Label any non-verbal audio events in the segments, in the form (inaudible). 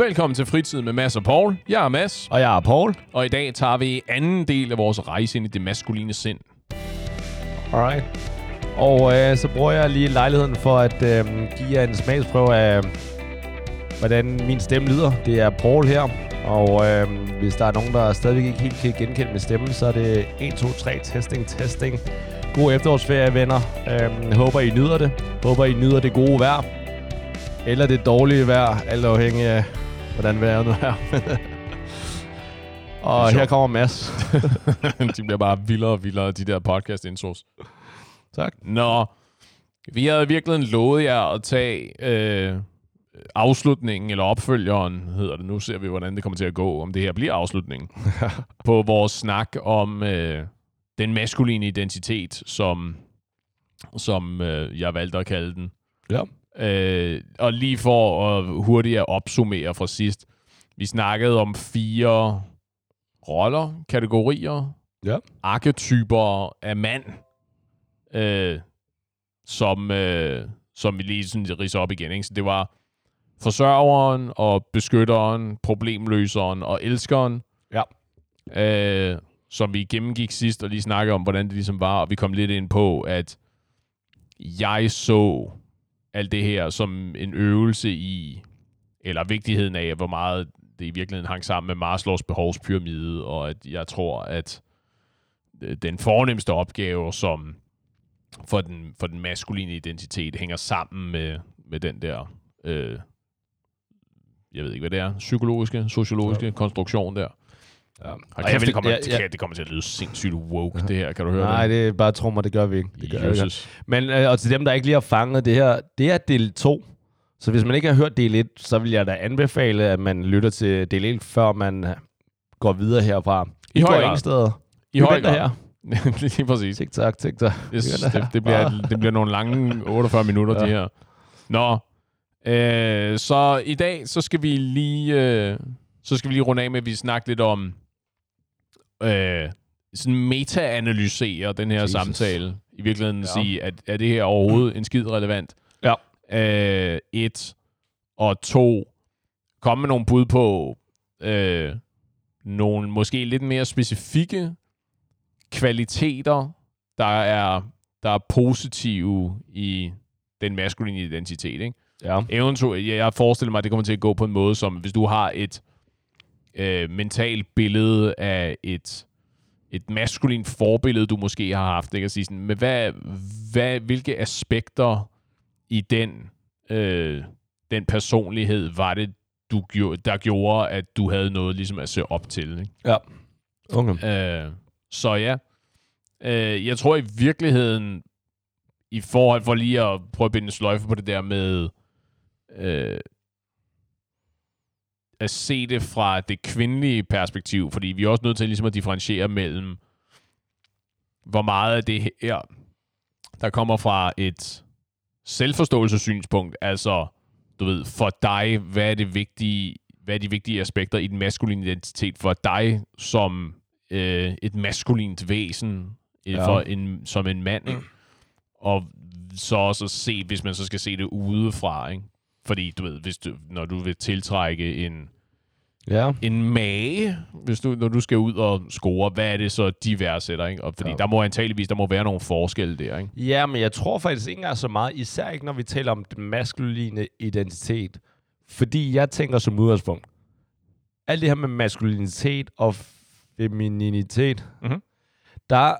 Velkommen til Fritid med Mads og Paul. Jeg er Mads, Og jeg er Paul. og i dag tager vi anden del af vores rejse ind i det maskuline sind. Alright. Og øh, så bruger jeg lige lejligheden for at øh, give jer en smagsprøve af, hvordan min stemme lyder. Det er Paul her. Og øh, hvis der er nogen, der stadigvæk ikke helt kan genkende min stemme, så er det 1, 2, 3, testing, testing. God efterårsferie, venner. Øh, håber, I nyder det. Håber, I nyder det gode vejr. Eller det dårlige vejr, alt afhængig af, hvordan vejret nu er. (laughs) og er her kommer Mads. (laughs) de bliver bare vildere og vildere, de der podcast intros. tak. Nå, vi havde virkelig lovet jer at tage øh, afslutningen, eller opfølgeren, hedder det. Nu ser vi, hvordan det kommer til at gå, om det her bliver afslutningen, (laughs) på vores snak om øh, den maskuline identitet, som, som øh, jeg valgte at kalde den. Ja. Øh, og lige for at hurtigt at opsummere fra sidst. Vi snakkede om fire roller, kategorier, Ja. arketyper af mand, øh, som, øh, som vi lige sådan ridser op igen. Ikke? Så det var forsørgeren og beskytteren, problemløseren og elskeren. Ja. Øh, som vi gennemgik sidst og lige snakkede om, hvordan det ligesom var, og vi kom lidt ind på, at jeg så alt det her som en øvelse i, eller vigtigheden af, hvor meget det i virkeligheden hang sammen med Maslows behovspyramide, og at jeg tror, at øh, den fornemmeste opgave, som for den, for den maskuline identitet hænger sammen med, med den der, øh, jeg ved ikke, hvad det er, psykologiske, sociologiske ja. konstruktion der. Ja. Kæft, jeg vil- det, kommer, jeg- det, jeg- det kommer til at lyde sindssygt woke, det her. Kan du høre Nej, det? det er bare tro mig, det gør vi ikke. Det gør vi ikke. Jesus. Men øh, og til dem, der ikke lige har fanget det her, det er del 2. Så hvis man ikke har hørt del 1, så vil jeg da anbefale, at man lytter til del 1, før man øh, går videre herfra. I I høj ingen steder. I Vi høj grad. (laughs) Lige præcis. Tik tak, tik tak. Jeg synes, det, det, bliver, det bliver nogle lange 48 minutter, ja. Ja. de her. Nå, øh, så i dag, så skal vi lige, øh, så skal vi lige runde af med, at vi snakker lidt om øh, sådan meta-analysere den her Jesus. Samtale. I virkeligheden ja. Sige, at er det her overhovedet en skid relevant? Ja. Øh, et. Og to. Komme med nogle bud på øh, nogle måske lidt mere specifikke kvaliteter, der er, der er positive i den maskuline identitet. Ikke? Ja. Eventuelt, jeg jeg forestiller mig, at det kommer til at gå på en måde, som hvis du har et øh, mentalt billede af et, et maskulint forbillede, du måske har haft, ikke? at sige sådan, men hvad, hvad, hvilke aspekter i den, øh, den personlighed var det, du gjorde, der gjorde, at du havde noget ligesom at se op til. Ikke? Ja. Okay. Øh, så ja, øh, jeg tror i virkeligheden, i forhold for lige at prøve at binde en sløjfe på det der med øh, at se det fra det kvindelige perspektiv, fordi vi er også nødt til ligesom at differentiere mellem, hvor meget af det her, der kommer fra et selvforståelsessynspunkt, altså, du ved, for dig, hvad er det vigtige, hvad er de vigtige aspekter i den maskuline identitet for dig som øh, et maskulint væsen, ja. Ja. for en, som en mand, ikke? og så også se, hvis man så skal se det udefra, ikke? Fordi, du ved, hvis du, når du vil tiltrække en, Ja. en mage, hvis du, når du skal ud og score, hvad er det så, de værdsætter, ikke? Og fordi ja. Der må antageligvis, der må være nogle forskelle der, ikke? Ja, men jeg tror faktisk ikke engang så meget, især ikke når vi taler om den maskuline identitet. Fordi jeg tænker som udgangspunkt, alt det her med maskulinitet og femininitet, Mhm. der,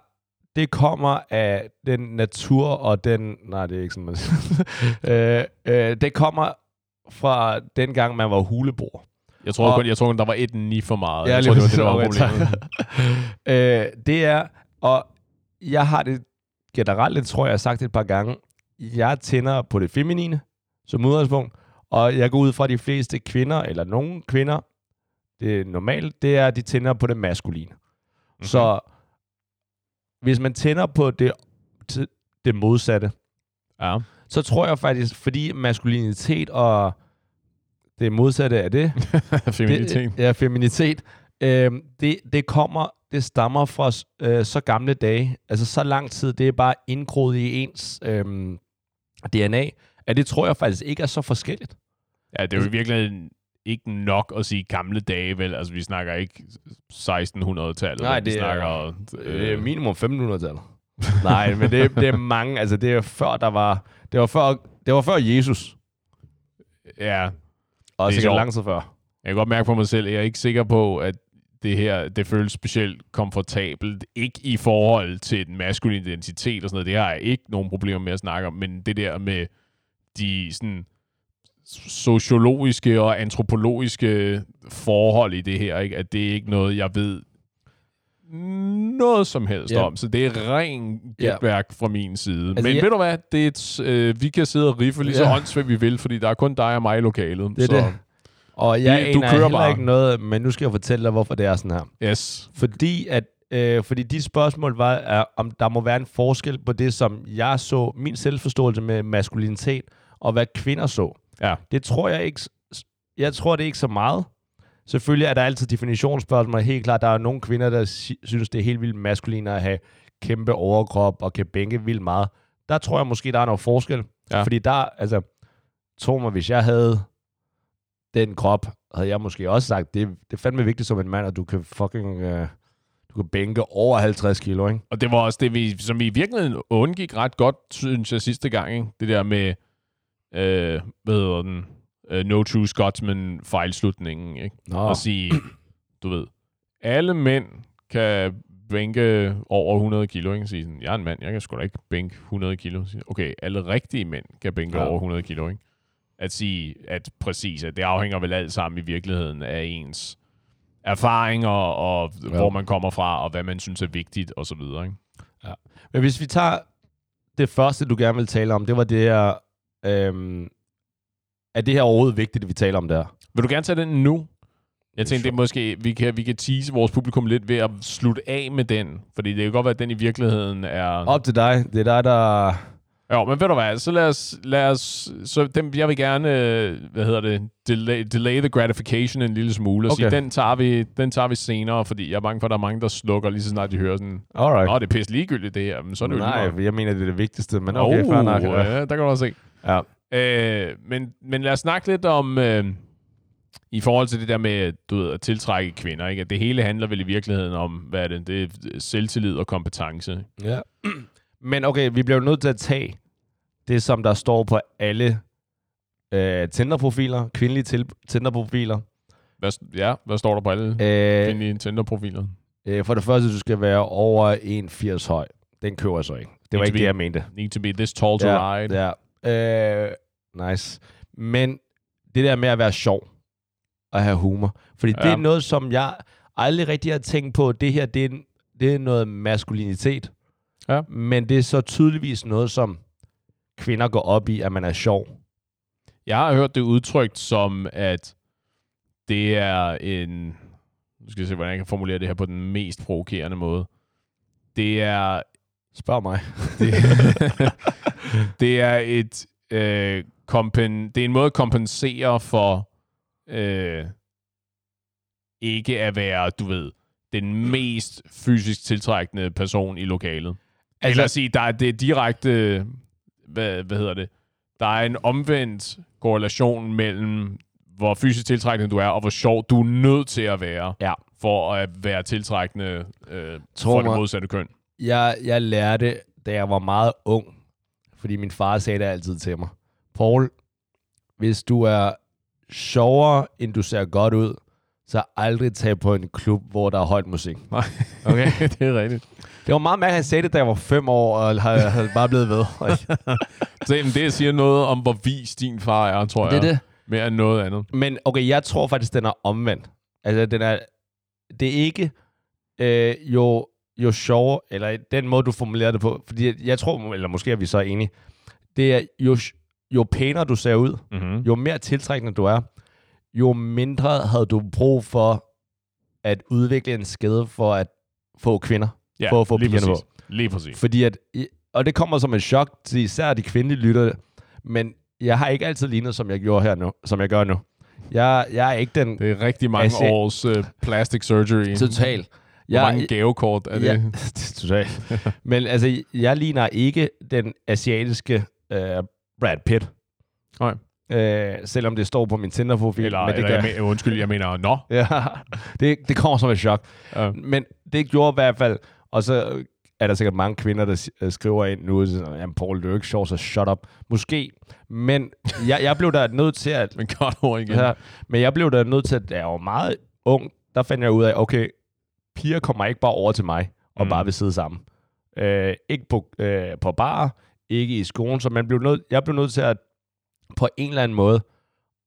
det kommer af den natur og den... Nej, det er ikke sådan, man (laughs) øh, øh, Det kommer fra den gang, man var huleboer. Jeg tror, Og- kun, jeg tror kun, der var et ni for meget. Ja, jeg tror, det var det, der var problemet. (laughs) øh, det er, og jeg har det generelt, det tror jeg, jeg har sagt det et par gange, jeg tænder på det feminine som udgangspunkt, og jeg går ud fra de fleste kvinder, eller nogle kvinder, det er normalt, det er, at de tænder på det maskuline. Mm-hmm. Så hvis man tænder på det, det modsatte, Ja. så tror jeg faktisk, fordi maskulinitet og det modsatte af det, (laughs) Feminitet. det, ja, feminitet. Øh, det, det kommer, det stammer fra øh, så gamle dage, altså så lang tid, det er bare indgroet i ens øh, DNA, at det tror jeg faktisk ikke er så forskelligt. Ja, det er jo i virkeligheden ikke nok at sige gamle dage, vel? Altså, vi snakker ikke 1600-tallet. Nej, vi det er- snakker, Øh, minimum 1500-tallet. (laughs) Nej, men det, det er mange. Altså, det er før, der var... Det var før, det var før Jesus. ja, Og Det er sikkert lang tid før. Jeg kan godt mærke på mig selv, at jeg er ikke sikker på, at det her, det føles specielt komfortabelt. Ikke i forhold til den maskuline identitet og sådan noget. Det har jeg ikke nogen problemer med at snakke om. Men det der med de sådan sociologiske og antropologiske forhold i det her, ikke? at det er ikke noget, jeg ved noget som helst Ja. om. Så det er ren gætværk fra min side. Altså, Men jeg- ved du hvad? Det er et, øh, vi kan sidde og riffe lige så Ja. åndssvagt vi vil, fordi der er kun dig og mig i lokalet. Det er så, det. Og jeg Det- du kører bare. ikke noget, men nu skal jeg fortælle dig, hvorfor det er sådan her. Yes. Fordi at øh, fordi de spørgsmål var, er, om der må være en forskel på det, som jeg så, min selvforståelse med maskulinitet, og hvad kvinder så. Ja. Det tror jeg ikke, jeg tror det er ikke så meget. Selvfølgelig er der altid definitionsspørgsmål. Helt klart, der er nogle kvinder, der synes, det er helt vildt maskulin at have kæmpe overkrop og kan bænke vildt meget. Der tror jeg måske, der er noget forskel. Ja. Fordi der, altså, tro mig, hvis jeg havde den krop, havde jeg måske også sagt, det, det er fandme vigtigt som en mand, at du kan fucking, øh, du kan bænke over 50 kilo, ikke? Og det var også det, vi, som vi i virkeligheden undgik ret godt, synes jeg, sidste gang. Ikke? Det der med, øh, hvad hedder den, uh, No True Scotsman fejlslutningen. Ikke? Nå, At sige, du ved, alle mænd kan bænke over 100 kilo. Ikke? Sige sådan, jeg er en mand, jeg kan sgu da ikke bænke 100 kilo. Okay, alle rigtige mænd kan bænke Ja. over 100 kilo. Ikke? At sige, at præcis, at det afhænger vel alt sammen i virkeligheden af ens erfaringer, og Ja. hvor man kommer fra, og hvad man synes er vigtigt, og så videre. Ikke? Men hvis vi tager det første, du gerne vil tale om, det var det her, øhm, er det her overhovedet vigtigt, at vi taler om det her? Vil du gerne tage den nu? Jeg tænkte, det er måske, vi kan, vi kan tease vores publikum lidt ved at slutte af med den. Fordi det kan godt være, at den i virkeligheden er... Op til dig. Det er dig, der... Ja, men ved du hvad, så lad os... Lad os så dem, jeg vil gerne, øh, hvad hedder det, delay, delay the gratification en lille smule. Og okay. sige, den tager, vi, den tager vi senere, fordi jeg er bange for, at der er mange, der slukker lige så snart de hører sådan, Alright. Nå, det er pisse ligegyldigt det her, men så er det jo Nej, meget. for jeg mener, det er det vigtigste, men okay, fair nok. Ja, der kan du også se. Ja. Øh, men, men lad os snakke lidt om, øh, i forhold til det der med du ved, at tiltrække kvinder. Ikke? At det hele handler vel i virkeligheden om, hvad er det? Det er selvtillid og kompetence. ja. Men okay, vi bliver nødt til at tage det, som der står på alle øh, Tinder-profiler, kvindelige til- Tinder-profiler. Hvad, ja, hvad står der på alle Øh, kvindelige Tinder-profiler? øh, for det første, du skal være over 1,80 høj. Den køber jeg så ikke. Det var Need ikke be- det, jeg mente. Need to be this tall to ride. Ja. Øh, nice. Men det der med at være sjov og have humor. Fordi ja. det er noget, som jeg aldrig rigtig har tænkt på. Det her, det er, det er noget maskulinitet. Ja. Men det er så tydeligvis noget, som kvinder går op i, at man er sjov. Jeg har hørt det udtrykt som, at det er en... Nu skal jeg se, hvordan jeg kan formulere det her på den mest provokerende måde. Det er Spørg mig. det, (laughs) (laughs) det er et øh, kompen, det er en måde at kompensere for øh, ikke at være, du ved, den mest fysisk tiltrækkende person i lokalet. Altså, Eller at sige, der er det direkte, hvad, hvad hedder det, der er en omvendt korrelation mellem, hvor fysisk tiltrækkende du er, og hvor sjov du er nødt til at være, Ja. for at være tiltrækkende øh, Tror for det mig- modsatte køn. Jeg, jeg lærte, da jeg var meget ung, fordi min far sagde det altid til mig. Paul, hvis du er sjovere, end du ser godt ud, så aldrig tage på en klub, hvor der er højt musik. (laughs) Nej, Okay. (laughs) det er rigtigt. Det var meget mærkeligt, at han sagde det, da jeg var fem år, og har, har bare blevet ved. (laughs) Så det siger noget om, hvor vis din far er, tror det er jeg. det. Mere end noget andet. Men okay, jeg tror faktisk, den er omvendt. Altså, den er, det er ikke øh, jo, jo sjovere, eller den måde, du formulerer det på, fordi jeg tror, eller måske er vi så enige, det er jo, jo pænere du ser ud, Mm-hmm. jo mere tiltrækkende du er, jo mindre havde du brug for at udvikle en skade for at få kvinder. Ja, for at få lige pigerne præcis. Lige præcis. Fordi at, og det kommer som et chok til især de kvindelige lyttere, men jeg har ikke altid lignet, som jeg gjorde her nu, som jeg gør nu. Jeg, jeg er ikke den Det er rigtig mange Altså- års uh, plastic surgery. total. Jeg, mange gavekort er det? Ja, (laughs) det totalt. Men altså, jeg ligner ikke den asiatiske uh, Brad Pitt. Nej. Øh, selvom det står på min Tinder-profil. Eller, men det eller gør, jeg men, undskyld, jeg mener, nå. (laughs) ja, det, det kommer som et chok. Ja. Men det gjorde i hvert fald, og så er der sikkert mange kvinder, der øh, skriver ind nu, jamen Paul, det er jo ikke sjovt, så shut up. Måske, men jeg, jeg blev der nødt til at, (laughs) Men godt ord igen. ja, men jeg blev der nødt til, at da jeg var meget ung, der fandt jeg ud af, okay, piger kommer ikke bare over til mig, og Mm. bare vil sidde sammen. Øh, ikke på, øh, på bar, ikke i skolen, så man blev nødt, jeg blev nødt til at på en eller anden måde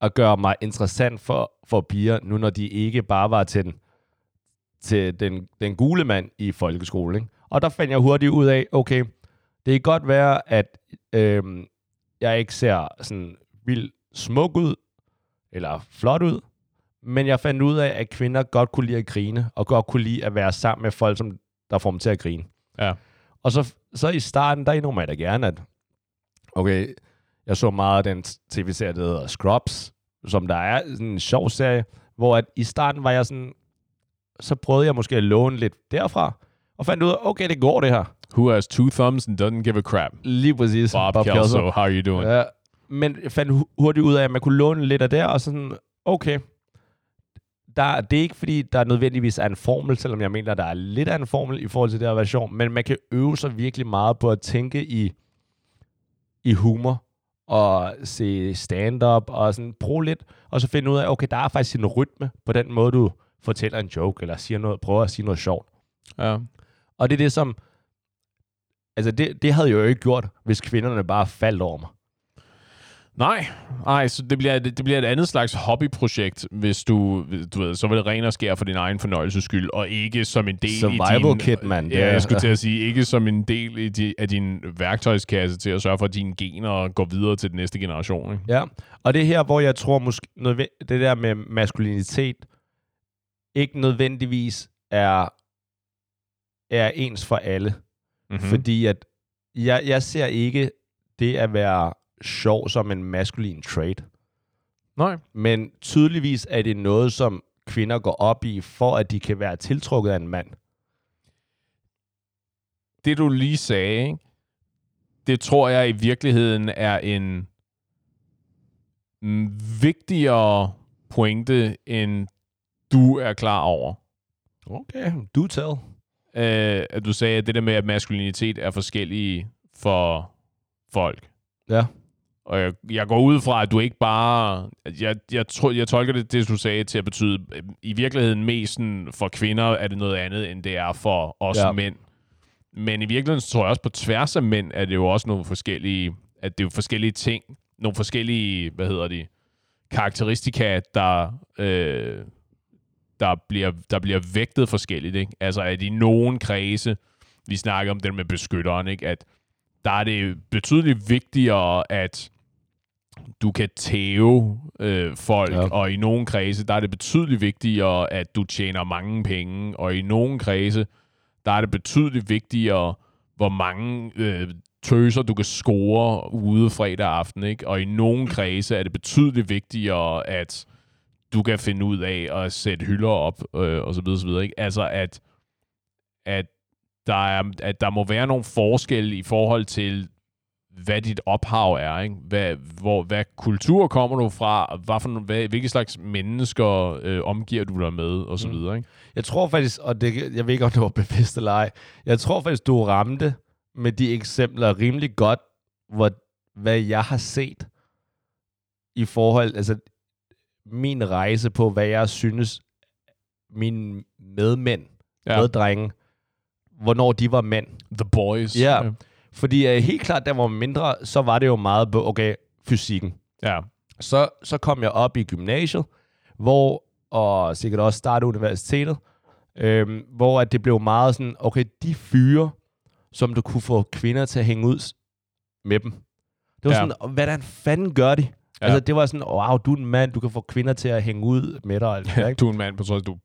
at gøre mig interessant for, for piger, nu når de ikke bare var til den, til den, den gule mand i folkeskolen. Ikke? Og der fandt jeg hurtigt ud af, okay, det kan godt være, at øhm, jeg ikke ser sådan vildt smuk ud, eller flot ud, men jeg fandt ud af, at kvinder godt kunne lide at grine, og godt kunne lide at være sammen med folk, som der får dem til at grine. Ja. Og så, så i starten, der indrømmer jeg da gerne, at okay, jeg så meget af den tv-serie, der hedder Scrubs, som der er sådan en sjov serie, hvor at i starten var jeg sådan, så prøvede jeg måske at låne lidt derfra, og fandt ud af, okay, det går det her. Who has two thumbs and doesn't give a crap? Lige præcis. Bob, Kelso, how are you doing? Ja, men jeg fandt hu- hurtigt ud af, at man kunne låne lidt af der, og sådan, okay, der, det er ikke fordi, der nødvendigvis er en formel, selvom jeg mener, der er lidt af en formel i forhold til det her version, men man kan øve sig virkelig meget på at tænke i, i humor, og se stand-up, og sådan bruge lidt, og så finde ud af, okay, der er faktisk en rytme på den måde, du fortæller en joke, eller siger noget, prøver at sige noget sjovt. Ja. Og det er det, som... Altså, det, det havde jeg jo ikke gjort, hvis kvinderne bare faldt over mig. Nej, nej, så det bliver, det, det bliver et andet slags hobbyprojekt, hvis du, du ved, så vil det ren og skær for din egen fornøjelses skyld, og ikke som en del Survival i din... kit, mand. Ja, jeg skulle til at sige, ikke som en del i di, af din værktøjskasse til at sørge for, at dine gener går videre til den næste generation. Ikke? Ja, og det er her, hvor jeg tror, måske det der med maskulinitet ikke nødvendigvis er, er ens for alle. Mm-hmm. Mm. Fordi at jeg, jeg ser ikke det at være sjov som en maskulin trait. Nej. Men tydeligvis er det noget, som kvinder går op i, for at de kan være tiltrukket af en mand. det du lige sagde, ikke? det tror jeg i virkeligheden er en vigtigere pointe, end du er klar over. Okay, do tell. Øh, at du sagde, at det der med, at maskulinitet er forskellige for folk. Ja. Og jeg, jeg går ud fra, at du ikke bare... Jeg, jeg, tror, jeg tolker det, det, du sagde, til at betyde, øh, i virkeligheden mest sådan, for kvinder er det noget andet, end det er for os Ja. mænd. Men i virkeligheden tror jeg også, på tværs af mænd, er det jo også nogle forskellige... At det er jo forskellige ting, nogle forskellige, hvad hedder de, karakteristika, der, øh, der, bliver, der bliver vægtet forskelligt. Ikke? Altså at i nogen kredse, vi snakker om den med beskytteren, ikke? at der er det betydeligt vigtigere, at du kan tæve øh, folk, Ja. og i nogle kredse, der er det betydeligt vigtigere, at du tjener mange penge, og i nogle kredse, der er det betydeligt vigtigere, hvor mange øh, tøser du kan score ude fredag aften, ikke? Og i nogle kredse er det betydeligt vigtigere, at du kan finde ud af at sætte hylder op, øh, og så videre, så videre, ikke? Altså, at, at, der er, at der må være nogle forskelle i forhold til, hvad dit ophav er, ikke? Hvad, hvor, hvad kultur kommer du fra, hvad for, hvad, hvilke slags mennesker øh, omgiver du dig med, og så Mm. videre, ikke? Jeg tror faktisk, og det, jeg ved ikke, om det var bevidst eller ej, jeg tror faktisk, du ramte med de eksempler rimelig godt, hvor, hvad jeg har set i forhold, altså min rejse på, hvad jeg synes, mine medmænd, ja. Meddrenge, hvornår de var mænd. The Boys. Ja. Fordi uh, helt klart, da jeg var mindre, så var det jo meget på, okay, fysikken. ja. Så, så kom jeg op i gymnasiet, hvor, og sikkert også starte universitetet, øhm, hvor at det blev meget sådan, okay, de fyre, som du kunne få kvinder til at hænge ud med dem. Det var Ja. sådan, hvordan fanden gør de? Ja. Altså, det var sådan, wow, du er en mand, du kan få kvinder til at hænge ud med dig. og alt det der, ikke? Du er en mand på trods, at du er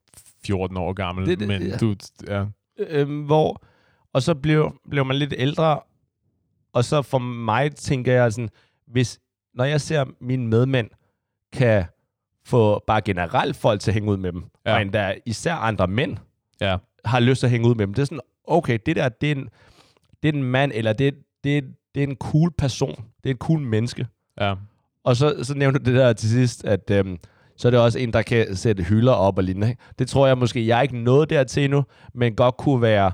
14 år gammel, Det- det- men ja. du... Ja. øhm, hvor, og så blev, blev man lidt ældre, og så for mig tænker jeg sådan, hvis, når jeg ser mine medmænd kan få bare generelt folk til at hænge ud med dem, Ja. og endda især andre mænd Ja. har lyst til at hænge ud med dem, det er sådan, okay, det der, det er en, det er en mand, eller det, det, det er en cool person, det er et cool menneske. Ja. Og så, så nævnte du det der til sidst, at øhm, så er det også en, der kan sætte hylder op og lignende. Det tror jeg måske, jeg er ikke nået dertil endnu, men godt kunne være,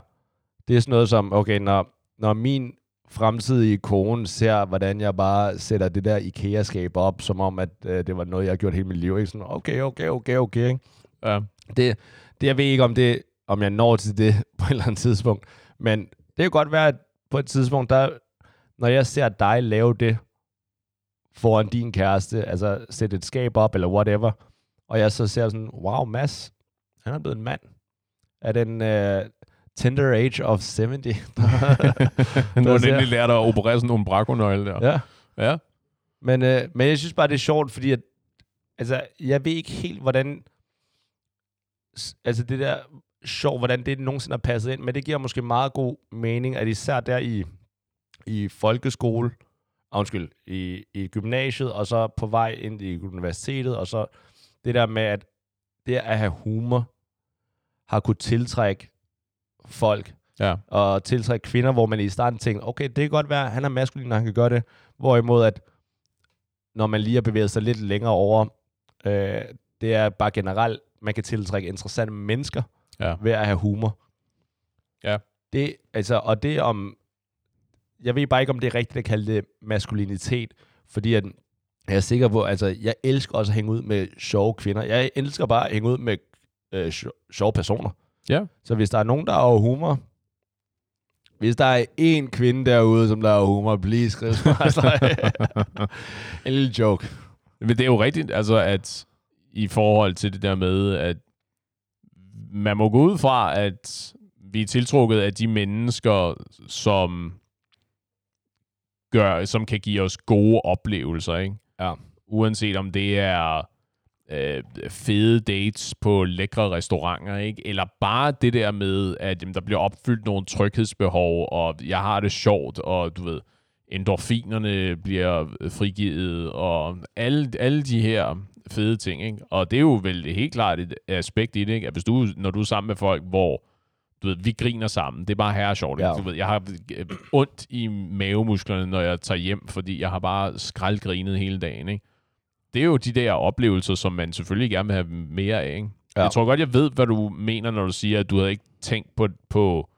det er sådan noget som, okay, når, når min fremtidige kone ser, hvordan jeg bare sætter det der IKEA-skab op, som om, at øh, det var noget, jeg har gjort hele mit liv. Ikke? Sådan, okay, okay, okay, okay. Ikke? Ja. Det, det, jeg ved ikke, om, det, om jeg når til det (laughs) på et eller andet tidspunkt, men det kan godt være, at på et tidspunkt, der, når jeg ser dig lave det foran din kæreste, altså sætte et skab op, eller whatever, og jeg så ser sådan, wow, Mads, han er blevet en mand. Er den uh, tender age of 70? (laughs) nu har ser- nemlig lært at operere sådan nogle brakonøgle der. ja. ja. Men, øh, men jeg synes bare, det er sjovt, fordi at, altså, jeg ved ikke helt, hvordan altså det der sjovt, hvordan det nogensinde har passet ind, men det giver måske meget god mening, at især der i, i folkeskole, ah, undskyld, i, i gymnasiet, og så på vej ind i universitetet, og så det der med, at det at have humor, har kunne tiltrække folk, Ja. og tiltrække kvinder, hvor man i starten tænkte, okay, det kan godt være, han er maskulin, når han kan gøre det. Hvorimod, at når man lige har bevæget sig lidt længere over, øh, det er bare generelt, man kan tiltrække interessante mennesker Ja. ved at have humor. Ja. Det, altså, og det om, jeg ved bare ikke, om det er rigtigt at kalde det maskulinitet, fordi at, jeg er sikker på, altså, jeg elsker også at hænge ud med sjove kvinder. Jeg elsker bare at hænge ud med øh, sjo- sjove personer. Ja. Så hvis der er nogen, der har humor, hvis der er én kvinde derude, som der har humor, please skriv (laughs) en lille joke. Men det er jo rigtigt, altså at i forhold til det der med, at man må gå ud fra, at vi er tiltrukket af de mennesker, som gør, som kan give os gode oplevelser, ikke? Ja. Uanset om det er øh, fede dates på lækre restauranter, ikke? Eller bare det der med, at jamen, der bliver opfyldt nogle tryghedsbehov, og jeg har det sjovt, og du ved, endorfinerne bliver frigivet, og alle, alle de her fede ting, ikke? Og det er jo vel helt klart et aspekt i det, ikke? At hvis du, når du er sammen med folk, hvor du ved, vi griner sammen, det er bare her sjovt? Ja. Du ved, jeg har øh, ondt i mavemusklerne, når jeg tager hjem, fordi jeg har bare skraldgrinet hele dagen, ikke? Det er jo de der oplevelser, som man selvfølgelig gerne vil have mere af, ikke? Ja. Jeg tror godt, jeg ved, hvad du mener, når du siger, at du havde ikke tænkt på, på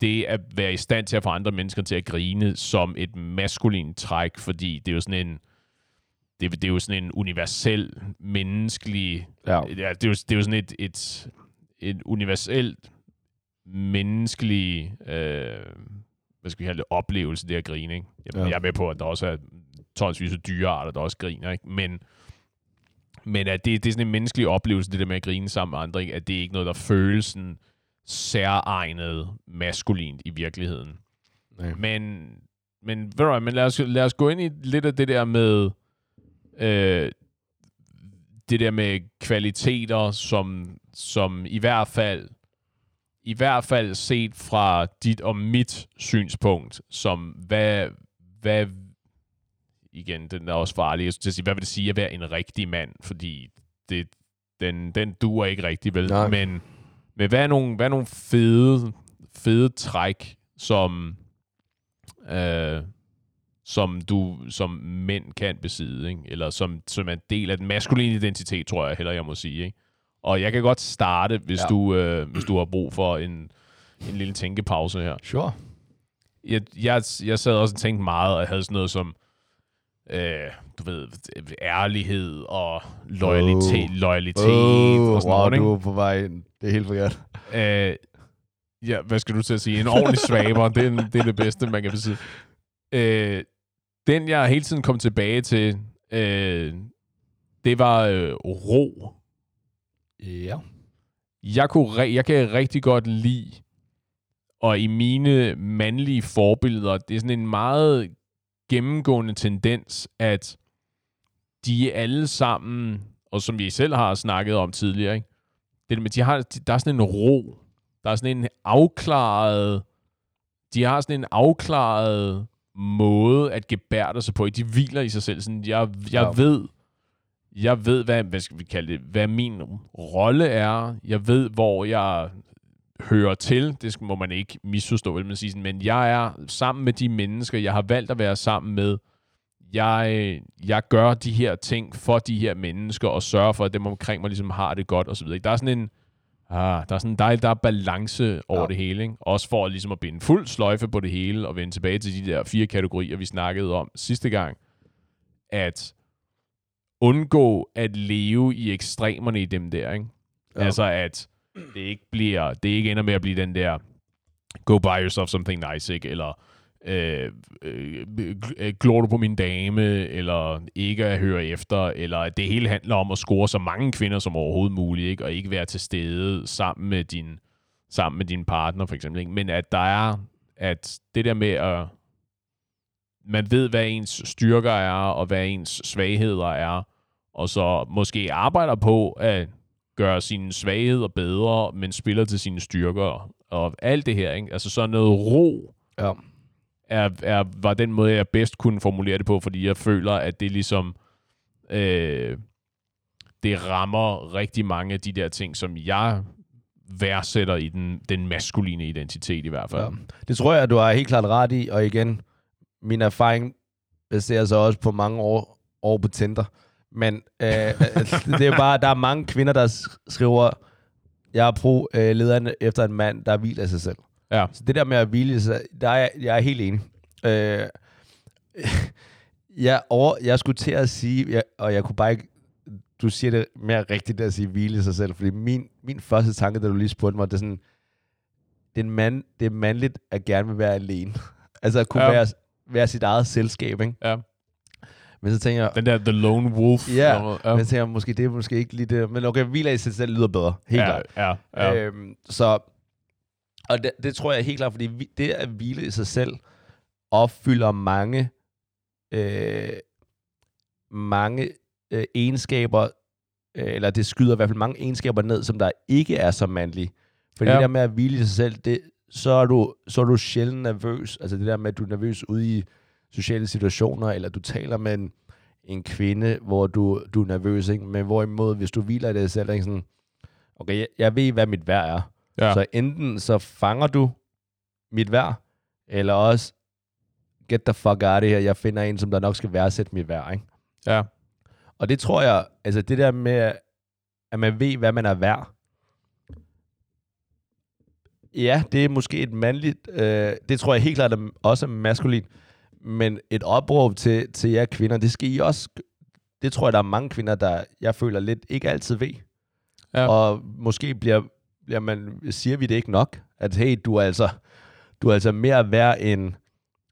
det at være i stand til at få andre mennesker til at grine som et maskulint træk, fordi det er jo sådan en det, det er jo sådan en universel menneskelig Ja. ja, det, er jo, det er jo sådan et, et, et universelt menneskelig øh, hvad skal vi kalde det, oplevelse, det at grine. Ikke? Jeg, ja. jeg er med på, at der også er tonsvis af dyrearter, der også griner. Ikke? Men, men at det, det er sådan en menneskelig oplevelse, det der med at grine sammen med andre, ikke? at det er ikke noget, der føles sådan særegnet maskulint i virkeligheden. Nej. Men, men, ved du hvad, men lad, os, lad os gå ind i lidt af det der med øh, det der med kvaliteter, som, som i hvert fald i hvert fald set fra dit og mit synspunkt, som hvad, hvad igen, den er også farlig, jeg sige, hvad vil det sige at være en rigtig mand, fordi det, den, den duer ikke rigtig, vel? Nej. Men, men hvad er nogle, hvad er nogle fede, fede træk, som, øh, som du som mænd kan besidde, ikke? eller som, som er en del af den maskuline identitet, tror jeg heller, jeg må sige. Ikke? Og jeg kan godt starte, hvis, ja. du, øh, hvis du har brug for en, en lille tænkepause her. Sure. Jeg, jeg, jeg sad også og tænkte meget, og jeg havde sådan noget som, øh, du ved, ærlighed og loyalitet, Oh. loyalitet Oh, og sådan wow, noget, ikke? du er på vej ind. Det er helt forkert. Øh, ja, hvad skal du til at sige? En ordentlig svaber, det, er, det er det bedste, man kan besidde. Øh, den, jeg hele tiden kom tilbage til, øh, det var øh, ro. Ja. Jeg, kunne re- jeg kan rigtig godt lide, og i mine mandlige forbilleder, det er sådan en meget gennemgående tendens, at de er alle sammen, og som vi selv har snakket om tidligere, ikke? det med, de har, der er sådan en ro, der er sådan en afklaret, de har sådan en afklaret måde at gebærde sig på. De hviler i sig selv. Sådan, jeg, jeg ja. ved, jeg ved, hvad, hvad skal vi kalde det, hvad min rolle er. Jeg ved, hvor jeg hører til. Det må man ikke misforstå, vil man sige sådan. Men jeg er sammen med de mennesker, jeg har valgt at være sammen med. jeg, jeg gør de her ting for de her mennesker, og sørger for, at dem omkring mig ligesom har det godt, og så videre. Der er sådan en, ah, der er sådan en dejlig, der er balance over Ja. det hele, ikke? Også for ligesom at binde fuld sløjfe på det hele, og vende tilbage til de der fire kategorier, vi snakkede om sidste gang, at undgå at leve i ekstremerne i dem der, ikke? Ja. Altså at det ikke bliver, det ikke ender med at blive den der go buy yourself something nice, ikke? Eller øh, øh, øh, glor du på min dame, eller ikke at høre efter, eller at det hele handler om at score så mange kvinder som overhovedet muligt, ikke? og ikke være til stede sammen med din, sammen med din partner, for eksempel. Ikke? Men at der er, at det der med at, man ved, hvad ens styrker er, og hvad ens svagheder er, og så måske arbejder på at gøre sine svagheder bedre, men spiller til sine styrker, og alt det her, ikke? Altså sådan noget ro, Ja. er, er, var den måde, jeg bedst kunne formulere det på, fordi jeg føler, at det ligesom øh, det rammer rigtig mange af de der ting, som jeg værdsætter i den, den maskuline identitet i hvert fald. Ja. Det tror jeg, du har helt klart ret i, og igen, min erfaring baserer sig også på mange år, år på Tinder. Men øh, det er bare, der er mange kvinder, der sk- skriver, jeg er pro øh, efter en mand, der hviler sig selv. Ja. Så det der med at hvile sig, der er jeg, er helt enig. Øh, jeg, over, jeg skulle til at sige, jeg, og jeg kunne bare ikke, du siger det mere rigtigt at sige hvile sig selv, fordi min, min første tanke, da du lige spurgte mig, det er sådan, det er, en mand, det er mandligt at gerne vil være alene. (laughs) altså at kunne ja. være, være sit eget selskab, ikke? Ja. Men så tænker jeg, Den der The Lone Wolf. Ja, eller noget. men jeg tænker, måske det er måske ikke lige det, men okay, hviler i sig selv lyder bedre, helt ja, klart. ja, ja. Øhm, så, og det, det tror jeg helt klart, fordi vi- det at hvile i sig selv opfylder mange, øh, mange øh, egenskaber, øh, eller det skyder i hvert fald mange egenskaber ned, som der ikke er så mandlige. Fordi Ja. ja. det der med at hvile i sig selv, det, så, er du, så er du sjældent nervøs. Altså det der med, at du er nervøs ude i sociale situationer, eller du taler med en, en kvinde, hvor du, du er nervøs, ikke? men hvorimod, hvis du hviler i dig selv, ikke? sådan, okay, jeg, jeg ved, hvad mit værd er. ja. Så enten så fanger du mit værd, eller også get the fuck out of her, jeg finder en, som der nok skal værdsætte mit værd, ikke? ja. Og det tror jeg, altså det der med, at man ved, hvad man er værd, ja, det er måske et mandligt, øh, det tror jeg helt klart er også maskulin, men et opråb til, til jer kvinder, det skal I også, det tror jeg, der er mange kvinder, der jeg føler lidt ikke altid ved. Ja. Og måske bliver, bliver man, siger vi det ikke nok, at hey, du er altså, du er altså mere værd end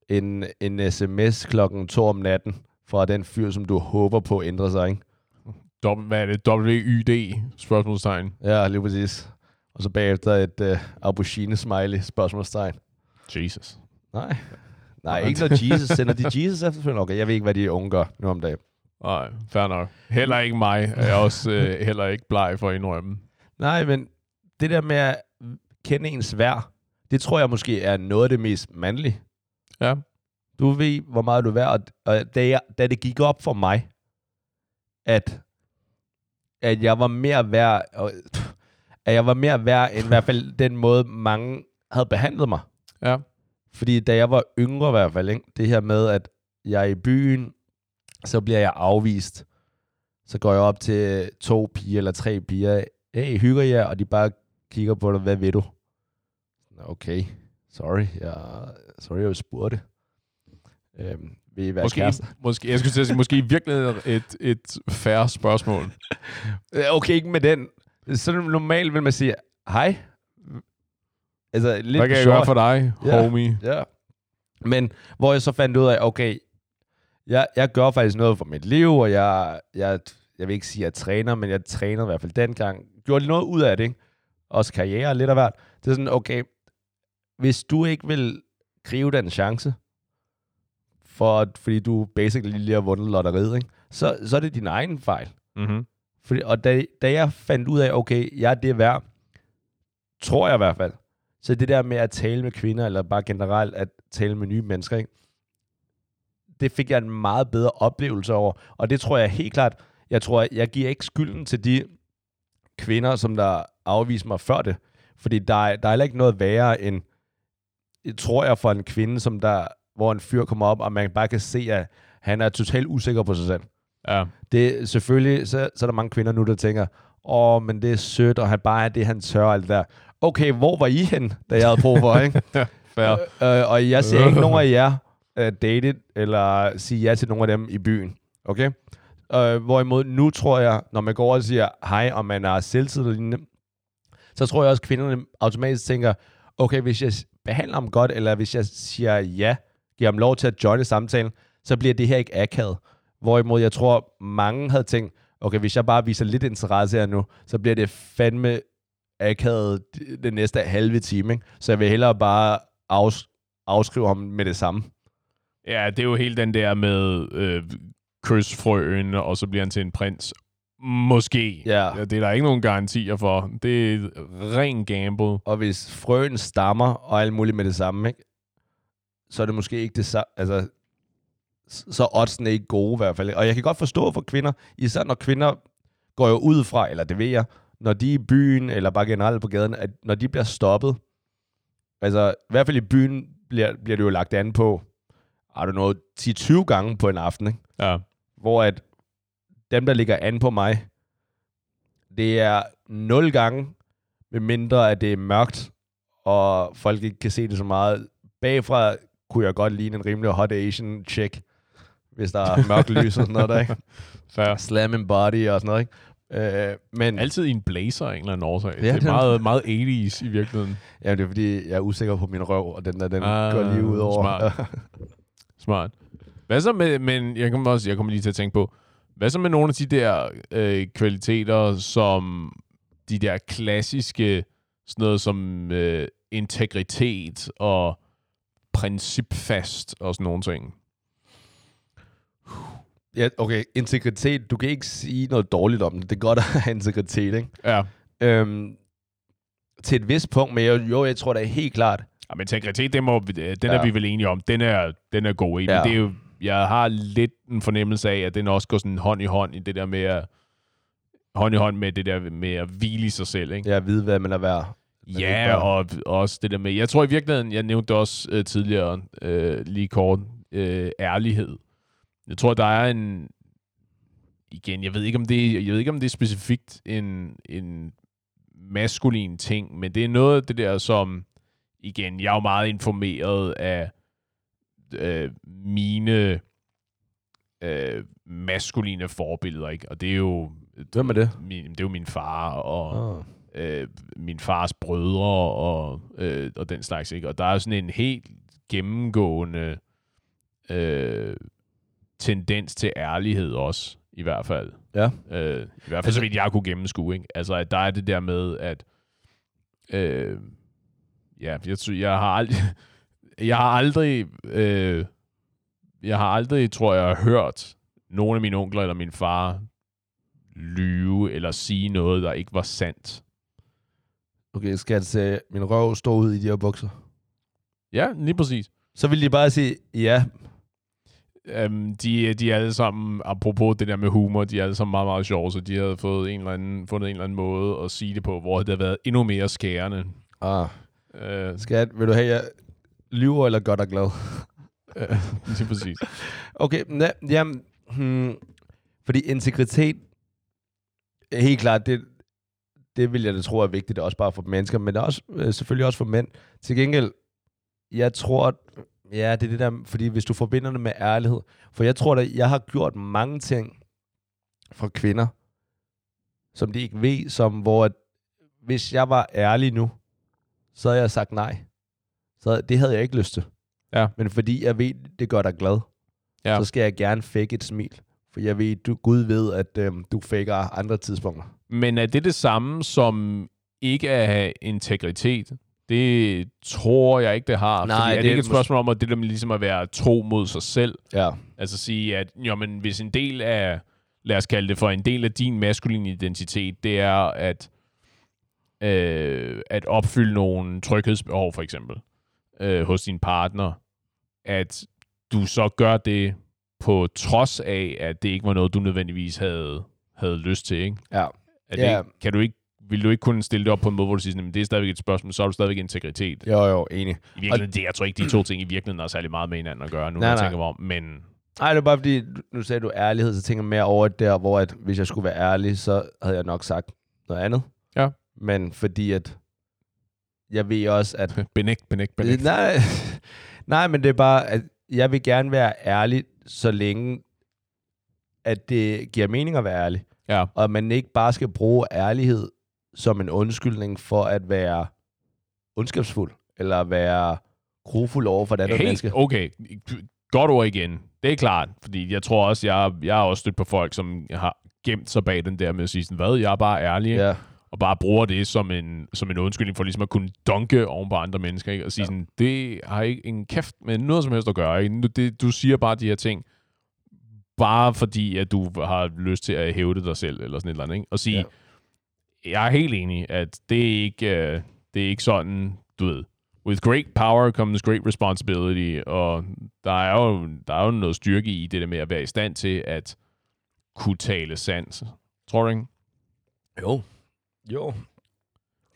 en, en sms klokken to om natten fra den fyr, som du håber på ændrer sig, ikke? Dob- hvad er det? WYD? Spørgsmålstegn. Ja, lige præcis. Og så bagefter et uh, aubergine-smiley, spørgsmålstegn. Jesus. Nej. Nej, ikke når Jesus sender de Jesus efterfølgende. Okay, jeg ved ikke, hvad de unge gør nu om dagen. Nej, fair nok. Heller ikke mig. Jeg er også øh, heller ikke bleg for at indrømme. Nej, men det der med at kende ens værd, det tror jeg måske er noget af det mest mandlige. Ja. Du ved, hvor meget du er værd, og, da, jeg, da det gik op for mig, at, at jeg var mere værd, og, at jeg var mere værd end i hvert fald den måde, mange havde behandlet mig. Ja. Fordi da jeg var yngre i hvert fald, ikke? det her med, at jeg er i byen, så bliver jeg afvist. Så går jeg op til to piger eller tre piger. Hey, hygger jeg? Og de bare kigger på dig. Hvad ved du? Okay, sorry. Jeg, sorry, jeg spurgte. Øhm, vil I være Måske, kærester? måske, jeg skulle til at sige, måske i virkeligheden et, et færre spørgsmål. (laughs) Øh, Okay, ikke med den. Så normalt vil man sige, hej. Altså, lidt Hvad kan jeg gøre for dig, Ja. homie? Ja. Men hvor jeg så fandt ud af, okay, jeg, jeg gør faktisk noget for mit liv, og jeg, jeg, jeg vil ikke sige, at jeg træner, men jeg træner i hvert fald dengang. Gjorde noget ud af det, ikke? Også karriere lidt af hvert. Det er sådan, okay, hvis du ikke vil gribe den chance, for, fordi du basically lige har vundet lotteriet, ikke? Så, så er det din egen fejl. Mm-hmm. Fordi, og da, da jeg fandt ud af, okay, jeg er det værd, tror jeg i hvert fald. Så det der med at tale med kvinder, eller bare generelt at tale med nye mennesker, ikke? det fik jeg en meget bedre oplevelse over. Og det tror jeg helt klart, jeg tror, jeg giver ikke skylden til de kvinder, som der afviste mig før det. Fordi der er, der er heller ikke noget værre end, tror jeg, for en kvinde, som der, hvor en fyr kommer op, og man bare kan se, at Han er totalt usikker på sig selv. Ja. Det, selvfølgelig, så, så er der mange kvinder nu, der tænker, åh, men det er sødt, og han bare er det, han tør, og alt det der. Okay, hvor var I hen, da jeg havde brug for, ikke? (laughs) Fair. øh, og jeg ser ikke nogen af jer uh, date eller sige ja til nogen af dem i byen. Okay? Øh, hvorimod nu tror jeg, når man går over og siger hej, og man er selvtid lignende, så tror jeg også, at kvinderne automatisk tænker, okay, hvis jeg behandler ham godt, eller hvis jeg siger ja, giver ham lov til at joine samtalen, så bliver det her ikke akavet. Hvorimod jeg tror, mange havde tænkt, okay, hvis jeg bare viser lidt interesse her nu, så bliver det fandme akavet den næste halve time. Ikke? Så jeg vil hellere bare afs- afskrive ham med det samme. Ja, det er jo helt den der med øh, kys frøen, og så bliver han til en prins. Måske. Ja. ja. Det er der ikke nogen garantier for. Det er ren gamble. Og hvis frøen stammer og alt muligt med det samme, ikke? så er det måske ikke det samme. Altså, så er oddsene ikke gode i hvert fald. Og jeg kan godt forstå for kvinder, især når kvinder går jo ud fra, eller det ved jeg, når de er i byen, eller bare generelt på gaden, at når de bliver stoppet, altså i hvert fald i byen bliver, bliver det jo lagt an på, har du noget 10-20 gange på en aften, ikke? Ja. hvor at dem, der ligger an på mig, det er 0 gange, med mindre at det er mørkt, og folk ikke kan se det så meget. Bagfra kunne jeg godt ligne en rimelig hot Asian chick, hvis der er mørkt lys og sådan noget der, ikke? (laughs) Fair. Slam and body og sådan noget, ikke? Øh, men Altid i en blazer af en eller anden årsag. Ja, det den- er meget, meget 80's i virkeligheden. ja, det er fordi, jeg er usikker på min røv, og den der, den Ah, går lige ud over. smart. (laughs) Smart. Hvad så med, men jeg kommer også, jeg kommer lige til at tænke på, hvad så med nogle af de der øh, kvaliteter, som de der klassiske, sådan noget som øh, integritet og principfast og sådan nogle ting? Ja, okay, integritet. Du kan ikke sige noget dårligt om det. Det er godt at have integritet, ikke? Ja. Øhm, til et vist punkt, men jeg, jo, jeg tror da helt klart, ja men integritet, det må, den Ja. er vi vel enige om. Den er, den er god i. Ja. Ja. Det er jo, jeg har lidt en fornemmelse af, at den også går sådan hånd i hånd i det der med at, hånd i hånd med det der med at hvile i sig selv, ikke? jeg ved, hvad man er værd. Ja, og også det der med, jeg tror i virkeligheden, jeg nævnte det også øh, tidligere, øh, lige kort, øh, ærlighed. Jeg tror, der er en, igen, jeg ved ikke, om det, jeg ved ikke, om det er specifikt en, en maskulin ting, men det er noget af det der, som, igen, jeg er jo meget informeret af øh, mine øh, maskuline forbilleder, ikke? Og det er jo... Hvem er det? Min, det er jo min far, og Oh. øh, min fars brødre og, øh, og den slags. Ikke? Og der er sådan en helt gennemgående øh, tendens til ærlighed også, i hvert fald. Ja. Øh, I hvert fald så vidt jeg kunne gennemskue. Ikke? Altså, at der er det der med, at øh, ja, jeg, jeg har aldrig, (laughs) jeg har aldrig, øh, jeg har aldrig, tror jeg, hørt nogen af mine onkler eller min far lyve eller sige noget, der ikke var sandt. Okay, skal jeg se min røv stå ud i de her bukser? Ja, lige præcis. Så vil de bare sige, ja, Um, de, de er alle sammen, apropos det der med humor, de er alle sammen meget, meget sjove, så de havde fået en eller anden, fundet en eller anden måde at sige det på, hvor det havde været endnu mere skærende. ah, Uh, skat, vil du have, jeg lyver eller gør dig glad? uh, (laughs) lige præcis. Okay, ja, jamen, hmm, fordi integritet, er helt klart, det, det vil jeg da tro er vigtigt, også bare for mennesker, men også, øh, selvfølgelig også for mænd. Til gengæld, jeg tror, ja, det er det der, fordi hvis du forbinder det med ærlighed, for jeg tror, at jeg har gjort mange ting for kvinder, som de ikke ved, som hvor, at, hvis jeg var ærlig nu, så havde jeg sagt nej. Så det havde jeg ikke lyst til. Ja. Men fordi jeg ved, det gør dig glad, Ja. så skal jeg gerne fake et smil. For jeg ved, du, Gud ved, at øhm, du faker andre tidspunkter. Men er det det samme som ikke at have integritet? Det tror jeg ikke, det har. Nej, fordi er det det ikke et spørgsmål om, at det der med ligesom at være tro mod sig selv? Ja. Altså sige, at jo, men hvis en del af, lad os kalde det for en del af din maskuline identitet, det er at, øh, at opfylde nogle tryghedsbehov, for eksempel, øh, hos din partner, at du så gør det på trods af, at det ikke var noget, du nødvendigvis havde, havde lyst til, ikke? Ja. Er det Ja. ikke, kan du ikke, vil du ikke kunne stille det op på en måde, hvor du siger, at det er stadigvæk et spørgsmål, så har du stadigvæk integritet. Jo, jo, enig. I virkeligheden, det, jeg tror ikke, de to ting i virkeligheden har særlig meget med hinanden at gøre, nu Nej, når jeg nej. tænker mig om, men Nej, det er bare fordi, nu sagde du ærlighed, så tænker jeg mere over der, hvor at, hvis jeg skulle være ærlig, så havde jeg nok sagt noget andet. Ja. Men fordi at, jeg ved også, at (laughs) benægt, benægt, benægt. Nej, (laughs) nej, men det er bare, at jeg vil gerne være ærlig, så længe, at det giver mening at være ærlig. Ja. Og at man ikke bare skal bruge ærlighed som en undskyldning for at være ondskabsfuld, eller være grufuld over for det andet Helt menneske. okay. Godt ord igen. Det er klart, fordi jeg tror også, jeg, jeg har også stødt på folk, som har gemt sig bag den der med at sige sådan, hvad, jeg er bare ærlig, ikke? Ja, og bare bruger det som en, som en undskyldning for ligesom at kunne dunke oven på andre mennesker, ikke? og sige ja. sådan, det har ikke en kæft med noget som helst at gøre. Ikke? Du, det, du siger bare de her ting, bare fordi, at du har lyst til at hævde dig selv, eller sådan et eller andet, ikke? og sige, ja. Jeg er helt enig, at det er ikke, uh, det er ikke sådan, du ved, with great power comes great responsibility, og der er jo, der er jo noget styrke i det der med at være i stand til at kunne tale sandt. Tror du ikke? Jo. Jo.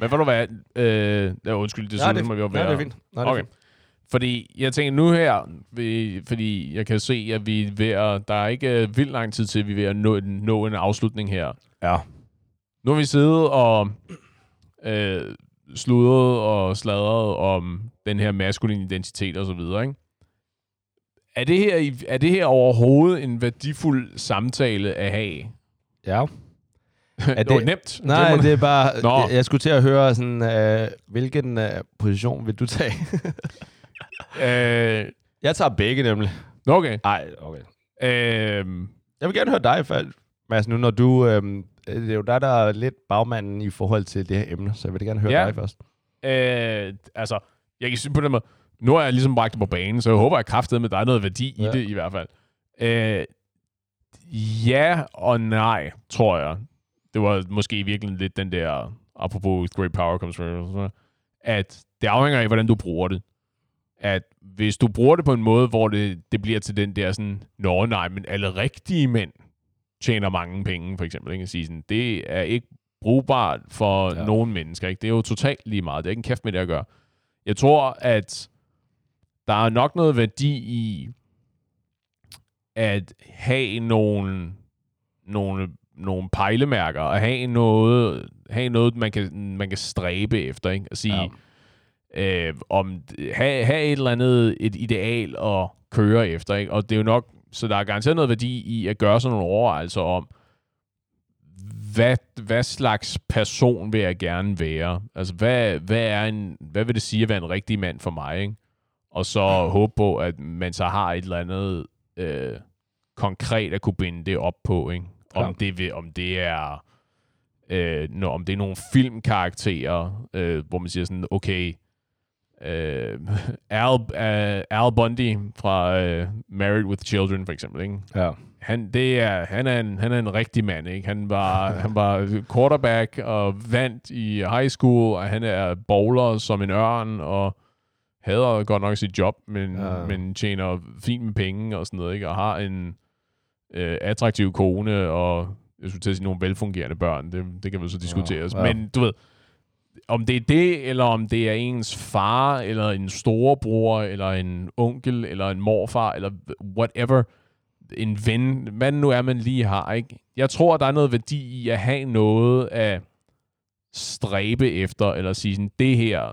Men ved du hvad? Øh, ja, undskyld, det Nej, det, vi jo nej, det er fint. Nej, det er Okay. fint. Fordi jeg tænker nu her, vi, fordi jeg kan se, at vi er ved at, der er ikke øh, vildt lang tid til, at vi er ved at nå, nå en afslutning her. Ja. Nu har vi siddet og øh, sludret og sladret om den her maskuline identitet og så videre, ikke? Er det, her, i- er det her overhovedet en værdifuld samtale at have? Ja. (laughs) Er det, det nemt. Nej, Glemmer det er bare... Nå. Jeg, skulle til at høre sådan, øh, hvilken øh, position vil du tage? (laughs) Øh, jeg tager begge nemlig. okay. Nej, okay. Øh, Jeg vil gerne høre dig, fald. Mads, nu når du... Øh, det er jo dig, der er lidt bagmanden i forhold til det her emne, så jeg vil gerne høre Ja. dig først. Øh, altså, jeg kan sige på den måde, nu har jeg ligesom bragt det på banen, så jeg håber, at kraftet med, der er noget værdi ja. Ja. i det i hvert fald. Øh, ja og nej, tror jeg. Det var måske virkelig lidt den der, apropos great power comes from, at det afhænger af, hvordan du bruger det. At hvis du bruger det på en måde, hvor det, det bliver til den der sådan, nå nej, men alle rigtige mænd tjener mange penge, for eksempel. Ikke? Sige sådan, det er ikke brugbart for. Ja. nogen mennesker. Ikke? Det er jo totalt lige meget. Det er ikke en kæft med det at gøre. Jeg tror, at der er nok noget værdi i at have nogle, nogle, nogle pejlemærker, og have noget, have noget man, kan, man kan stræbe efter. Ikke? At sige, ja. øh, om, have, have et eller andet et ideal at køre efter. Ikke? Og det er jo nok, så der er garanteret noget værdi i at gøre sådan nogle overvejelser om, hvad, hvad slags person vil jeg gerne være? Altså, hvad, hvad, er en, hvad vil det sige at være en rigtig mand for mig? Ikke? Og så håbe på, at man så har et eller andet øh, konkret at kunne binde det op på. Ikke? Om, Klart. det, vil, om det er øh, no, om det er nogle filmkarakterer, øh, hvor man siger sådan, okay, øh, (laughs) Al, øh, Al Bundy fra øh, Married with Children, for eksempel, ikke? Ja. Han, det er, han, er en, han er en rigtig mand, ikke? Han var, han var quarterback og vandt i high school, og han er bowler som en ørn, og hader godt nok sit job, men, ja. Men tjener fint med penge og sådan noget, ikke? Og har en øh, attraktiv kone, og jeg skulle til at sige nogle velfungerende børn. Det, det kan vel så diskuteres. Ja. ja. Men du ved, om det er det, eller om det er ens far, eller en storebror, eller en onkel, eller en morfar, eller whatever, en ven, hvad nu er, man lige har, ikke? Jeg tror, der er noget værdi i at have noget at stræbe efter, eller sige sådan, det her,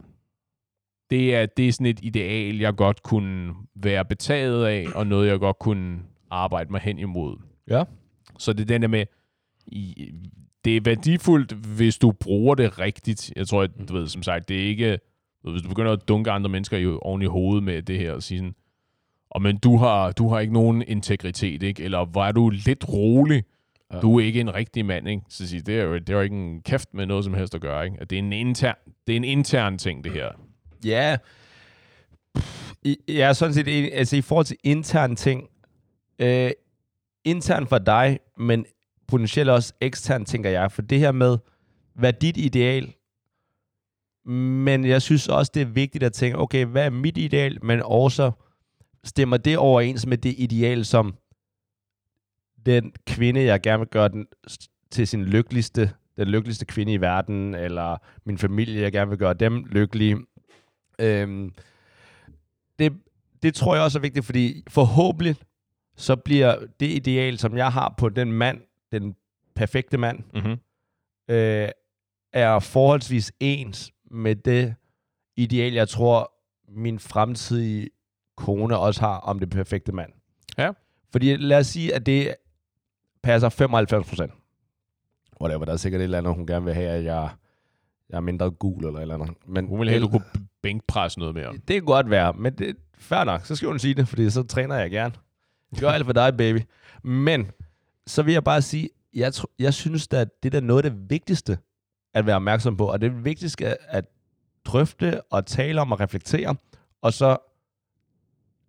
det er, det er sådan et ideal, jeg godt kunne være betaget af, og noget, jeg godt kunne arbejde mig hen imod. Ja. Så det er den der med, i, det er værdifuldt, hvis du bruger det rigtigt. Jeg tror, at, du ved, som sagt, det er ikke, hvis du begynder at dunke andre mennesker i, oven i hovedet med det her, og sige sådan, og men du har, du har ikke nogen integritet, ikke? Eller er du lidt rolig, Ja. du er ikke en rigtig mand, ikke? Så sige, det er jo, det er jo ikke en kæft med noget som helst at gøre, ikke? At det er en intern, det er en intern ting, det her. Ja. I, jeg er sådan set altså i forhold til intern ting, øh, intern for dig, men potentielt også ekstern, tænker jeg. For det her med, hvad er dit ideal? Men jeg synes også, det er vigtigt at tænke, okay, hvad er mit ideal? Men også, stemmer det overens med det ideal, som den kvinde, jeg gerne vil gøre den til sin lykkeligste, den lykkeligste kvinde i verden, eller min familie, jeg gerne vil gøre dem lykkelige. Øhm, det, det tror jeg også er vigtigt, fordi forhåbentlig så bliver det ideal, som jeg har på den mand, den perfekte mand, Mm-hmm. øh, er forholdsvis ens med det ideal, jeg tror, min fremtidige kone også har om det perfekte mand. Ja. Fordi lad os sige, at det passer 95 procent. Whatever, der er sikkert et eller andet, hun gerne vil have, at jeg, jeg er mindre gul eller et eller andet. Men Hun ville have, at du kunne bænkpresse noget mere. det kan godt være, men det fair nok. Så skal hun sige det, fordi så træner jeg gerne. Gør alt for dig, baby. Men så vil jeg bare sige, jeg, tr- jeg synes at det er noget af det vigtigste at være opmærksom på, og det er det vigtigste at, at drøfte og tale om og reflektere, og så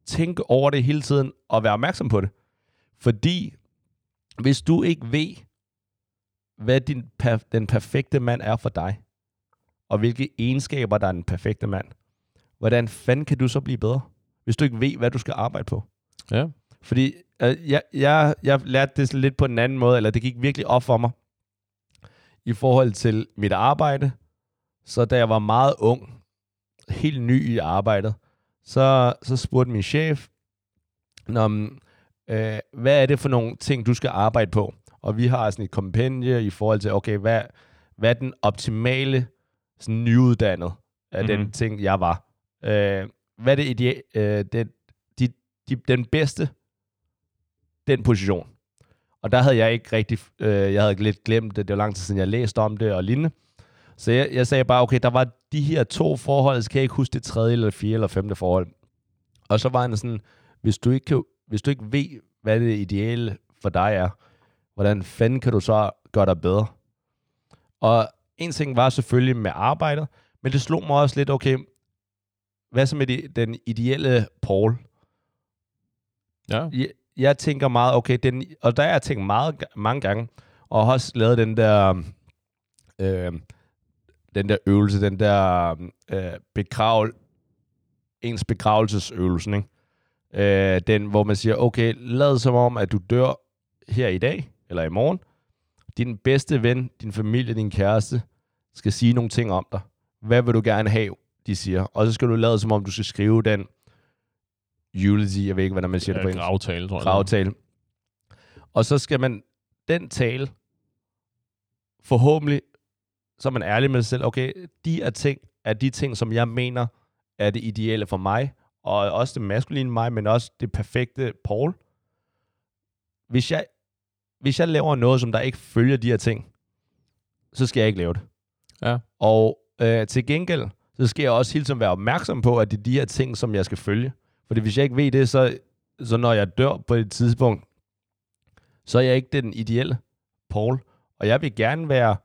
tænke over det hele tiden og være opmærksom på det. Fordi hvis du ikke ved, hvad din per- den perfekte mand er for dig, og hvilke egenskaber, der er den perfekte mand, hvordan fanden kan du så blive bedre, hvis du ikke ved, hvad du skal arbejde på? Ja. Fordi øh, jeg, jeg, jeg lærte det lidt på en anden måde, eller det gik virkelig op for mig i forhold til mit arbejde. Så da jeg var meget ung, helt ny i arbejdet, så, så spurgte min chef, Nå, øh, hvad er det for nogle ting, du skal arbejde på? Og vi har sådan et kompendie i forhold til, okay, hvad, hvad er den optimale sådan nyuddannet af mm-hmm. den Mhm. ting, jeg var? Øh, hvad er det ideal, øh, det, de, de, den bedste, den position? Og der havde jeg ikke rigtig, øh, jeg havde lidt glemt det, det var lang tid siden, jeg læste om det og lignende. Så jeg, jeg sagde bare, okay, der var de her to forhold, så kan jeg ikke huske det tredje, eller fjerde, eller femte forhold. Og så var han sådan, hvis du ikke, kan, hvis du ikke ved, hvad det ideelle for dig er, hvordan fanden kan du så gøre dig bedre? Og en ting var selvfølgelig med arbejdet, men det slog mig også lidt, okay, hvad så med de, den ideelle Paul? Ja. Jeg, jeg tænker meget, okay, den, og der har jeg tænkt meget, mange gange, og har også lavet den der, øh, den der øvelse, den der øh, begravel, ens begravelsesøvelsen, ikke? Øh, den, hvor man siger, okay, lad som om, at du dør her i dag, eller i morgen. Din bedste ven, din familie, din kæreste, skal sige nogle ting om dig. Hvad vil du gerne have, de siger. Og så skal du lade som om, du skal skrive den eulogy, jeg ved ikke, hvordan man siger det på Ja, engelsk gravtale, tror jeg. gravtale. Og så skal man den tale, forhåbentlig, så er man ærlig med sig selv, okay, de er, ting, er de ting, som jeg mener er det ideelle for mig, og også det maskuline mig, men også det perfekte Paul. Hvis jeg, hvis jeg laver noget, som der ikke følger de her ting, så skal jeg ikke lave det. Ja. Og øh, til gengæld, så skal jeg også hele tiden være opmærksom på, at det er de her ting, som jeg skal følge. Fordi hvis jeg ikke ved det, så, så når jeg dør på et tidspunkt, så er jeg ikke den ideelle Paul. Og jeg vil gerne være,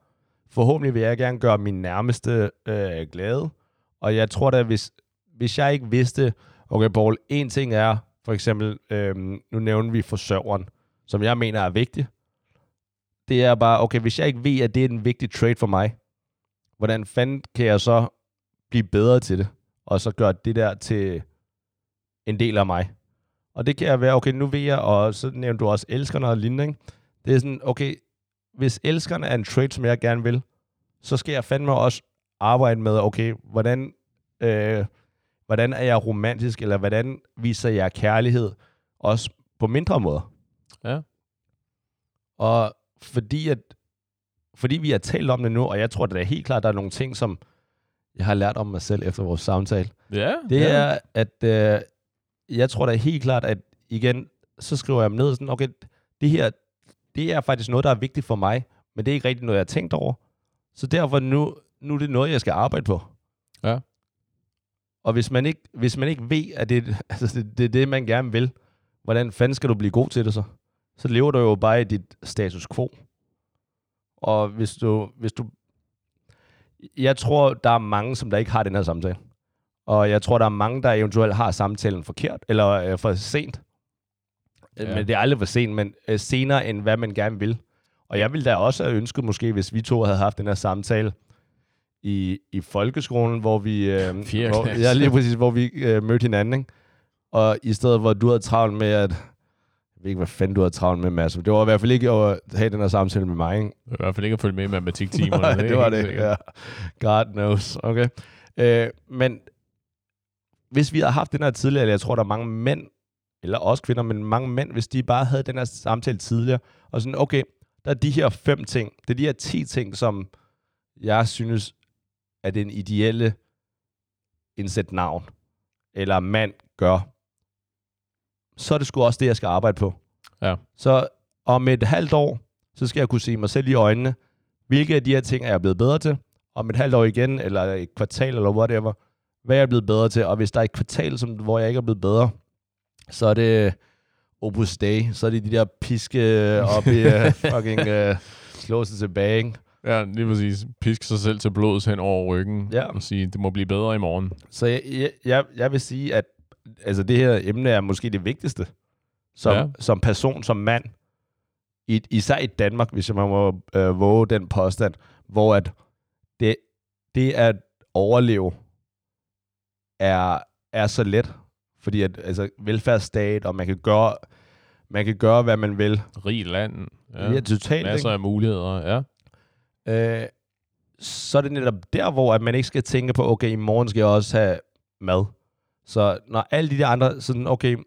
forhåbentlig vil jeg gerne gøre min nærmeste øh, glade. Og jeg tror da, hvis, hvis jeg ikke vidste, okay Paul, en ting er, for eksempel, øh, nu nævner vi forsørgeren, som jeg mener er vigtig. Det er bare, okay, hvis jeg ikke ved, at det er en vigtig trade for mig, hvordan fanden kan jeg så blive bedre til det? Og så gøre det der til en del af mig. Og det kan jeg være, okay, nu ved jeg, og så nævnte du også elskerne og lignende, ikke? Det er sådan, okay, hvis elskerne er en trait, som jeg gerne vil, så skal jeg fandme også arbejde med, okay, hvordan, øh, hvordan er jeg romantisk, eller hvordan viser jeg kærlighed, også på mindre måder. Ja. Og fordi, at, fordi vi har talt om det nu, og jeg tror, det er helt klart, at der er nogle ting, som jeg har lært om mig selv efter vores samtale. Ja, Det ja. er, at øh, jeg tror da helt klart, at igen, så skriver jeg dem ned sådan, okay, det her, det er faktisk noget, der er vigtigt for mig, men det er ikke rigtig noget, jeg har tænkt over. Så derfor nu, nu er det noget, jeg skal arbejde på. Ja. Og hvis man ikke, hvis man ikke ved, at det, (laughs) altså det, det er det, man gerne vil, hvordan fanden skal du blive god til det så? Så lever du jo bare i dit status quo. Og hvis du, hvis du... Jeg tror, der er mange, som der ikke har den her samtale. Og jeg tror, der er mange, der eventuelt har samtalen forkert, eller øh, for sent. Ja. Men det er aldrig for sent, men øh, senere, end hvad man gerne vil. Og jeg ville da også have ønsket, måske, hvis vi to havde haft den her samtale i, i folkeskolen, hvor vi... Øh, (laughs) Fjerde hvor, ja, lige præcis, hvor vi øh, mødte hinanden, ikke? Og i stedet, hvor du havde travlt med, at... Jeg ved ikke, hvad fanden du havde travlt med, Mads. Det var i hvert fald ikke at have den her samtale med mig, ikke? I hvert fald ikke at følge med i matematiktimerne. (laughs) Nej, det var det. Ja. God knows. Okay. Øh, men hvis vi havde haft den her tidligere, eller jeg tror, der er mange mænd, eller også kvinder, men mange mænd, hvis de bare havde den her samtale tidligere, og sådan, okay, der er de her fem ting, det er de her ti ting, som jeg synes er den ideelle indsæt navn, eller mand gør, så er det sgu også det, jeg skal arbejde på. Ja. Så om et halvt år, så skal jeg kunne se mig selv i øjnene, hvilke af de her ting er jeg blevet bedre til, om et halvt år igen, eller et kvartal, eller whatever, hvad er jeg blevet bedre til, og hvis der er et kvartal, som, hvor jeg ikke er blevet bedre, så er det Opus Dei, så er det de der piske op i uh, (laughs) fucking uh, slå sig tilbage, ikke? Ja, lige præcis. Pisk sig selv til blods hen over ryggen Ja. og sige, det må blive bedre i morgen. Så jeg, jeg, jeg, jeg vil sige, at altså, det her emne er måske det vigtigste som, Ja. som person, som mand. I, især i Danmark, hvis jeg må øh, våge den påstand, hvor at det, det at overleve er, er så let. Fordi at altså, velfærdsstat, og man kan gøre, man kan gøre, hvad man vil. Rig land. Ja. Ja. Er totalt, Masser ikke? af muligheder, ja. øh, så er det netop der, hvor at man ikke skal tænke på, okay, i morgen skal jeg også have mad. Så når alle de der andre, sådan, okay,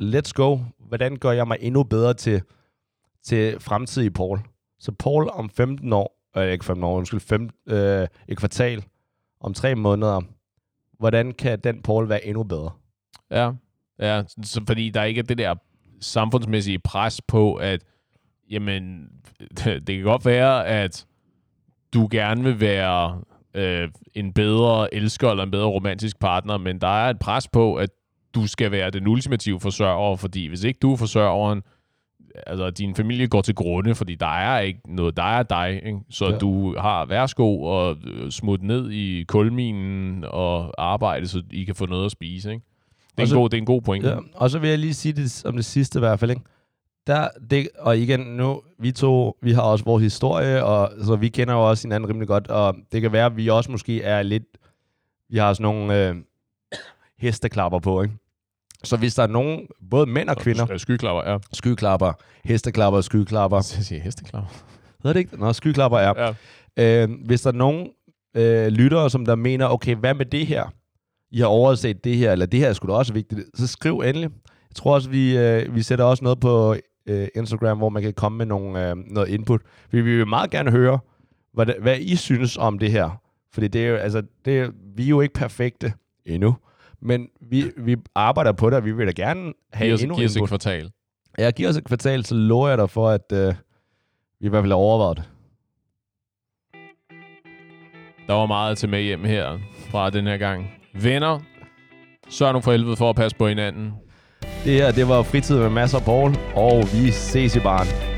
let's go. Hvordan gør jeg mig endnu bedre til, til fremtidige Paul? Så Paul om 15 år, øh, ikke 15 år, undskyld, fem, øh, et kvartal, om tre måneder, hvordan kan den Paul være endnu bedre? Ja, ja så fordi der ikke er det der samfundsmæssige pres på, at jamen, (laughs) det kan godt være, at du gerne vil være øh, en bedre elsker eller en bedre romantisk partner, men der er et pres på, at du skal være den ultimative forsørger, fordi hvis ikke du er forsørgeren, altså din familie går til grunde, fordi der er ikke noget, der er dig, ikke? så Ja. du har værsgo og øh, smut ned i kulminen og arbejde, så I kan få noget at spise. Ikke? Det, er Og så- en god, det er en god pointe. Ja, og så vil jeg lige sige det om det sidste i hvert fald, ikke? Der, det, og igen, nu, vi to, vi har også vores historie, og så vi kender jo også hinanden rimelig godt, og det kan være, at vi også måske er lidt, vi har sådan nogle øh, hesteklapper på, ikke? Så hvis der er nogen, både mænd og kvinder, Skyklapper, ja. skyklapper, hesteklapper, skyklapper, (laughs) Jeg siger hesteklapper. hedder det ikke? Nå, skyklapper er. Ja. Øh, hvis der er nogen øh, lyttere, som der mener, okay, hvad med det her? I har overset det her, eller det her er sgu da også vigtigt. Så skriv endelig. Jeg tror også, vi, øh, vi sætter også noget på øh, Instagram, hvor man kan komme med nogle, øh, noget input. Vi vil meget gerne høre, hvad, hvad I synes om det her. Fordi det er jo, altså, det vi er jo ikke perfekte endnu. Men vi, vi arbejder på det, og vi vil da gerne have Giv os, endnu giv os et kvartal. Ja, giv os et kvartal, så lover jeg dig for, at øh, vi i hvert fald har overvejet det. Der var meget til med hjem her fra den her gang. Venner, sørg nu for helvede for at passe på hinanden. Det her, det var fritid med masser af Paul, og vi ses i baren.